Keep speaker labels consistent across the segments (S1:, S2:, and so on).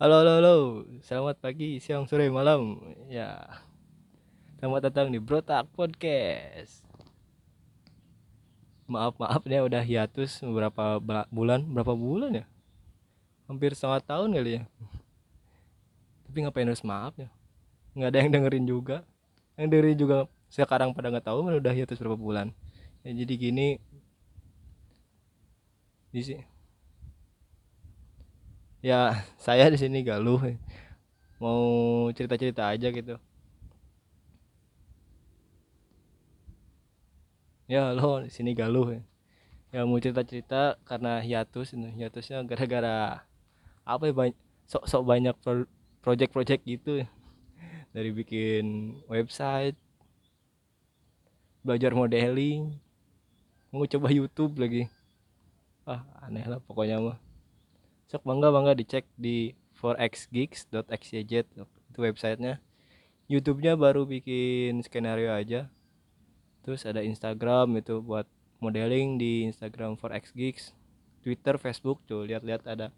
S1: Halo, halo, halo. Selamat pagi, siang, sore, malam. Ya. Selamat datang di Brotak Podcast. Maaf, maaf ya udah hiatus beberapa bulan, berapa bulan ya? Hampir setengah tahun kali ya. Tapi ngapain harus maaf ya? Nggak ada yang dengerin juga. Yang dengerin juga sekarang pada nggak tahu udah hiatus berapa bulan. Ya, jadi gini di sini ya saya di sini galuh. Mau cerita-cerita aja gitu. Ya lo di sini galuh. Ya mau cerita-cerita karena hiatus hiatusnya gara-gara apa ya banyak sok-sok banyak pro project-project gitu. Dari bikin website belajar modeling mau coba YouTube lagi. Ah aneh lah pokoknya mah sok bangga bangga dicek di 4xgeeks.xyz itu websitenya. YouTube-nya baru bikin skenario aja. Terus ada Instagram itu buat modeling di Instagram 4xgeeks Twitter Facebook tuh lihat-lihat ada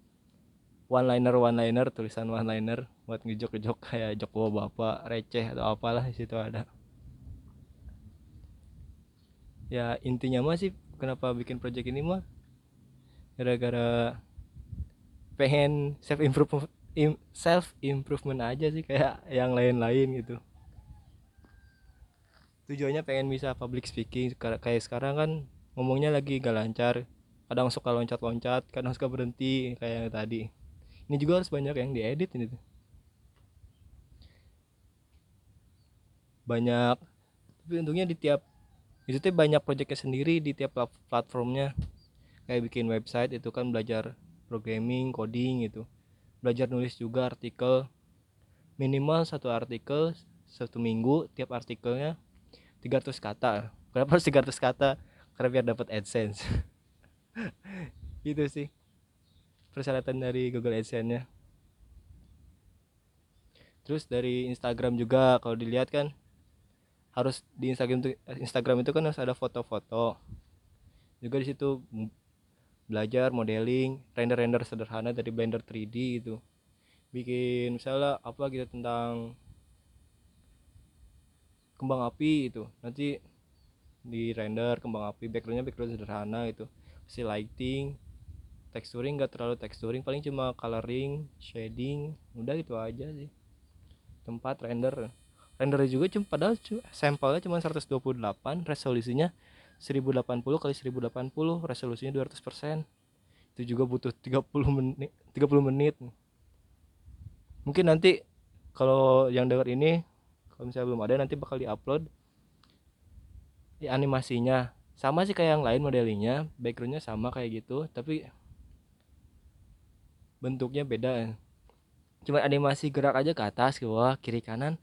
S1: one liner one liner tulisan one liner buat ngejok-ngejok kayak jok bapak receh atau apalah situ ada. Ya intinya mah sih kenapa bikin project ini mah gara-gara pengen self improvement self improvement aja sih kayak yang lain-lain gitu. Tujuannya pengen bisa public speaking kayak sekarang kan ngomongnya lagi gak lancar. Kadang suka loncat-loncat kadang suka berhenti kayak yang tadi. Ini juga harus banyak yang diedit ini tuh. Banyak tapi untungnya di tiap itu tuh banyak projectnya sendiri di tiap platformnya. Kayak bikin website itu kan belajar programming coding gitu. Belajar nulis juga artikel. Minimal satu artikel satu minggu tiap artikelnya 300 kata. Kenapa harus 300 kata? Karena biar dapat adsense. Gitu sih persyaratan dari Google AdSense nya terus dari Instagram juga kalau dilihat kan harus di Instagram itu Instagram itu kan harus ada foto-foto. Juga di situ belajar modeling render-render sederhana dari Blender 3D gitu. Bikin misalnya apa gitu tentang kembang api itu nanti di render kembang api backgroundnya background sederhana itu si lighting texturing gak terlalu texturing paling cuma coloring shading udah gitu aja sih. Tempat render. Rendernya juga cuma padahal sampelnya cuma 128 resolusinya 1080 kali 1080 resolusinya 200% itu juga butuh 30 menit 30 menit. Mungkin nanti kalau yang dengar ini kalau misalnya belum ada nanti bakal diupload di animasinya. Sama sih kayak yang lain modelingnya backgroundnya sama kayak gitu tapi bentuknya beda. Cuma animasi gerak aja ke atas ke bawah kiri kanan.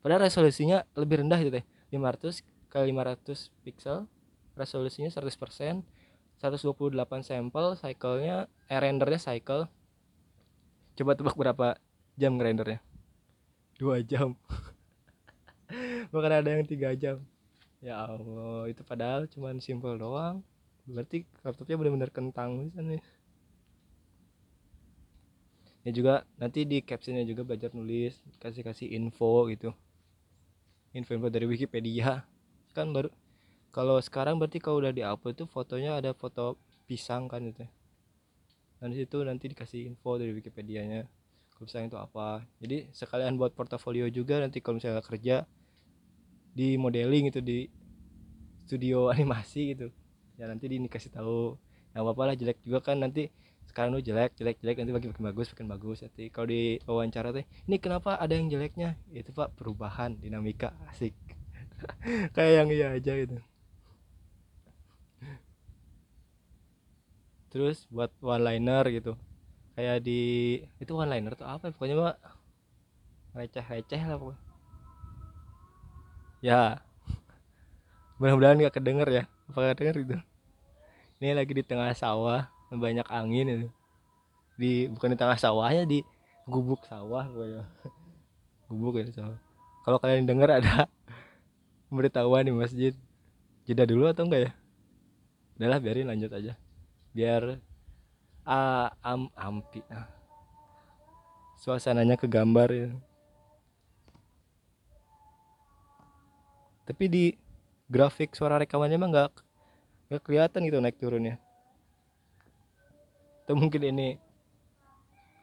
S1: Padahal resolusinya lebih rendah gitu deh 500 ke 500 pixel resolusinya 100% 128 sampel cyclenya eh, rendernya cycle. Coba tebak berapa jam rendernya? Dua jam. Bahkan ada yang tiga jam. Ya Allah itu padahal cuman simple doang. Berarti laptopnya benar-benar kentang bisa nih. Ya juga nanti di captionnya juga belajar nulis kasih kasih info gitu. Info info dari Wikipedia kan baru kalau sekarang berarti kalau udah diupload itu fotonya ada foto pisang kan itu. Dan situ nanti dikasih info dari Wikipedia-nya kalau pisang itu apa. Jadi sekalian buat portofolio juga nanti kalau misalnya kerja di modeling itu di studio animasi gitu. Ya nanti dikasih tahu. Yang apa lah jelek juga kan nanti sekarang lu jelek jelek jelek nanti bagi makin bagus makin bagus. Nanti kalau di wawancara teh ini kenapa ada yang jeleknya? Itu pak perubahan dinamika asik kayak yang iya aja gitu. Terus buat one liner gitu. Kayak di itu one liner tuh apa ya? pokoknya mah receh receh lah pokoknya. Ya. Mudah-mudahan nggak kedenger ya. Apa kedenger gitu. Ini lagi di tengah sawah banyak angin itu di bukan di tengah sawahnya di gubuk sawah pokoknya. Gubuk ya sawah. Kalau kalian denger ada pemberitahuan di masjid. Jeda dulu atau enggak ya? Udahlah biarin lanjut aja. Biar uh, am ampi uh, suasananya ke gambar ya. tapi di grafik suara rekamannya emang nggak nggak kelihatan gitu naik turunnya. Atau mungkin ini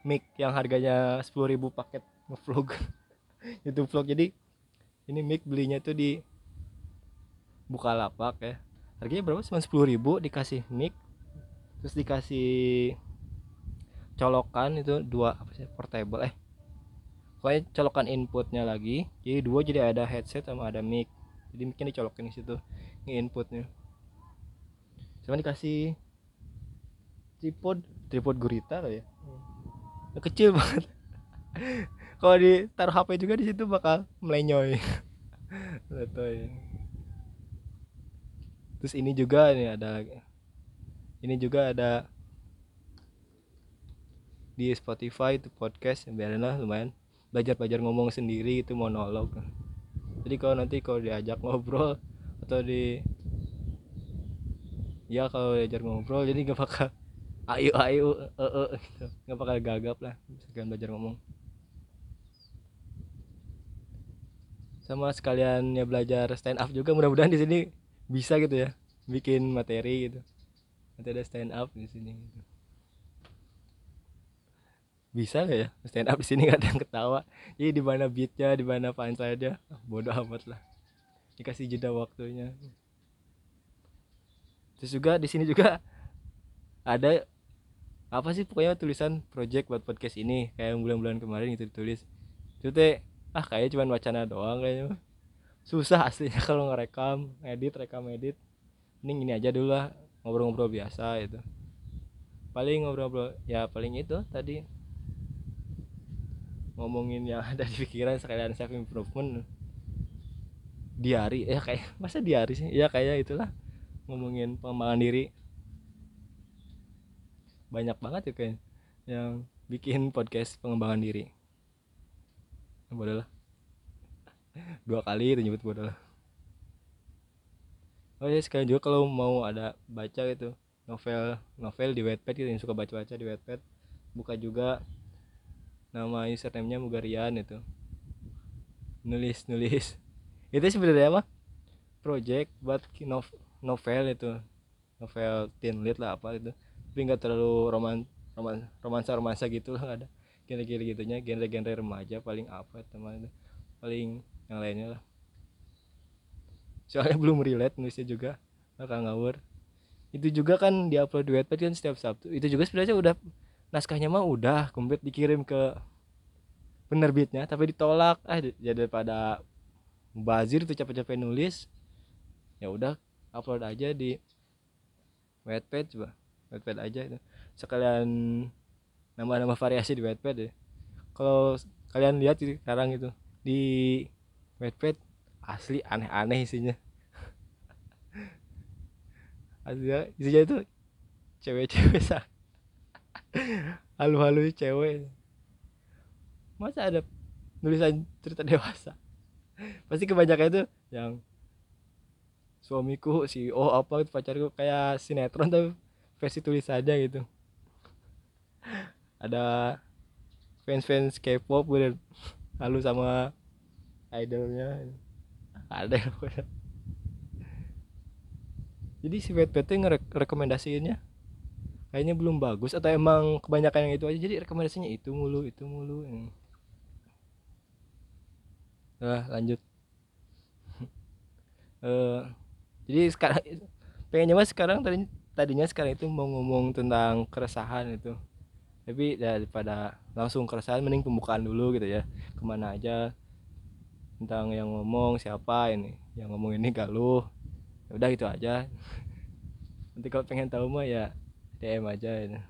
S1: mic yang harganya 10.000 paket ngevlog. YouTube vlog. Jadi ini mic belinya tuh di Bukalapak ya. Harganya berapa cuma 10.000 dikasih mic terus dikasih colokan itu dua apa sih? Portable eh. Pokoknya colokan inputnya lagi. Jadi dua jadi ada headset sama ada mic. Jadi micnya dicolokin di situ ini inputnya. Sama dikasih tripod. Tripod gurita loh ya? Hmm. kecil banget. Kalau ditaruh HP juga di situ bakal melenyoy ya. Terus ini juga nih ada ini juga ada di Spotify itu podcast biarin lah lumayan. Belajar belajar ngomong sendiri itu monolog. Jadi kalau nanti kalau diajak ngobrol atau di ya kalau diajak ngobrol jadi nggak bakal ayo ayo e -e, gitu. Nggak bakal gagap lah sekalian belajar ngomong. Sama sekalian ya belajar stand up juga mudah-mudahan di sini bisa gitu ya bikin materi gitu. Nanti ada stand up di sini gitu. Bisa gak ya? Stand up di sini gak ada yang ketawa. Jadi di mana beatnya di mana punchline oh, bodoh amat lah. Dikasih jeda waktunya. Terus juga di sini juga ada apa sih pokoknya tulisan project buat podcast ini? Kayak bulan-bulan kemarin itu ditulis. Itu teh ah kayaknya cuma wacana doang kayaknya susah aslinya kalau ngerekam edit rekam edit mending ini aja dulu lah ngobrol-ngobrol biasa itu paling ngobrol-ngobrol ya paling itu tadi. Ngomongin yang ada di pikiran sekalian self improvement. Diari ya kayak masa diari sih? Ya kayak itulah ngomongin pengembangan diri. Banyak banget ya kayak yang bikin podcast pengembangan diri. Bodoh lah dua kali itu nyebut bodoh lah oh ya sekarang juga kalau mau ada baca gitu novel novel di Wattpad gitu yang suka baca-baca di Wattpad buka juga nama username-nya Mugarian itu. Nulis nulis. Itu sebenarnya apa? Project buat novel itu. Novel teen lead lah apa itu tapi nggak terlalu roman roman romansa romansa gitu lah ada. Genre-genre gitunya genre-genre remaja paling apa teman itu. Paling yang lainnya lah. Soalnya belum relate nulisnya juga. Bakal ngawur. Itu juga kan diupload di Wattpad kan setiap Sabtu. Itu juga sebenarnya udah naskahnya mah udah komplit dikirim ke penerbitnya tapi ditolak. Ah jadi pada bazir tuh capek-capek nulis ya udah upload aja di Wattpad coba. Wattpad aja itu. Sekalian nama-nama variasi di Wattpad ya. Kalau kalian lihat sekarang itu di Wattpad asli aneh-aneh isinya. Asli isinya itu cewek-cewek sah halu-halu cewek. Masa ada tulisan cerita dewasa? Pasti kebanyakan itu yang suamiku si oh apa itu pacarku kayak sinetron tapi versi tulis saja gitu. Ada fans-fans K-pop lalu sama idolnya. Ada jadi si VTT ngerekomendasiinnya kayaknya belum bagus atau emang kebanyakan yang itu aja? Jadi rekomendasinya itu mulu itu mulu nah lanjut. Uh, jadi sekarang pengennya mas sekarang tadi tadinya sekarang itu mau ngomong tentang keresahan itu. Tapi daripada langsung keresahan mending pembukaan dulu gitu ya. Ke mana aja tentang yang ngomong siapa ini yang ngomong ini galuh ya udah gitu aja nanti kalau pengen tahu mah ya DM aja ya.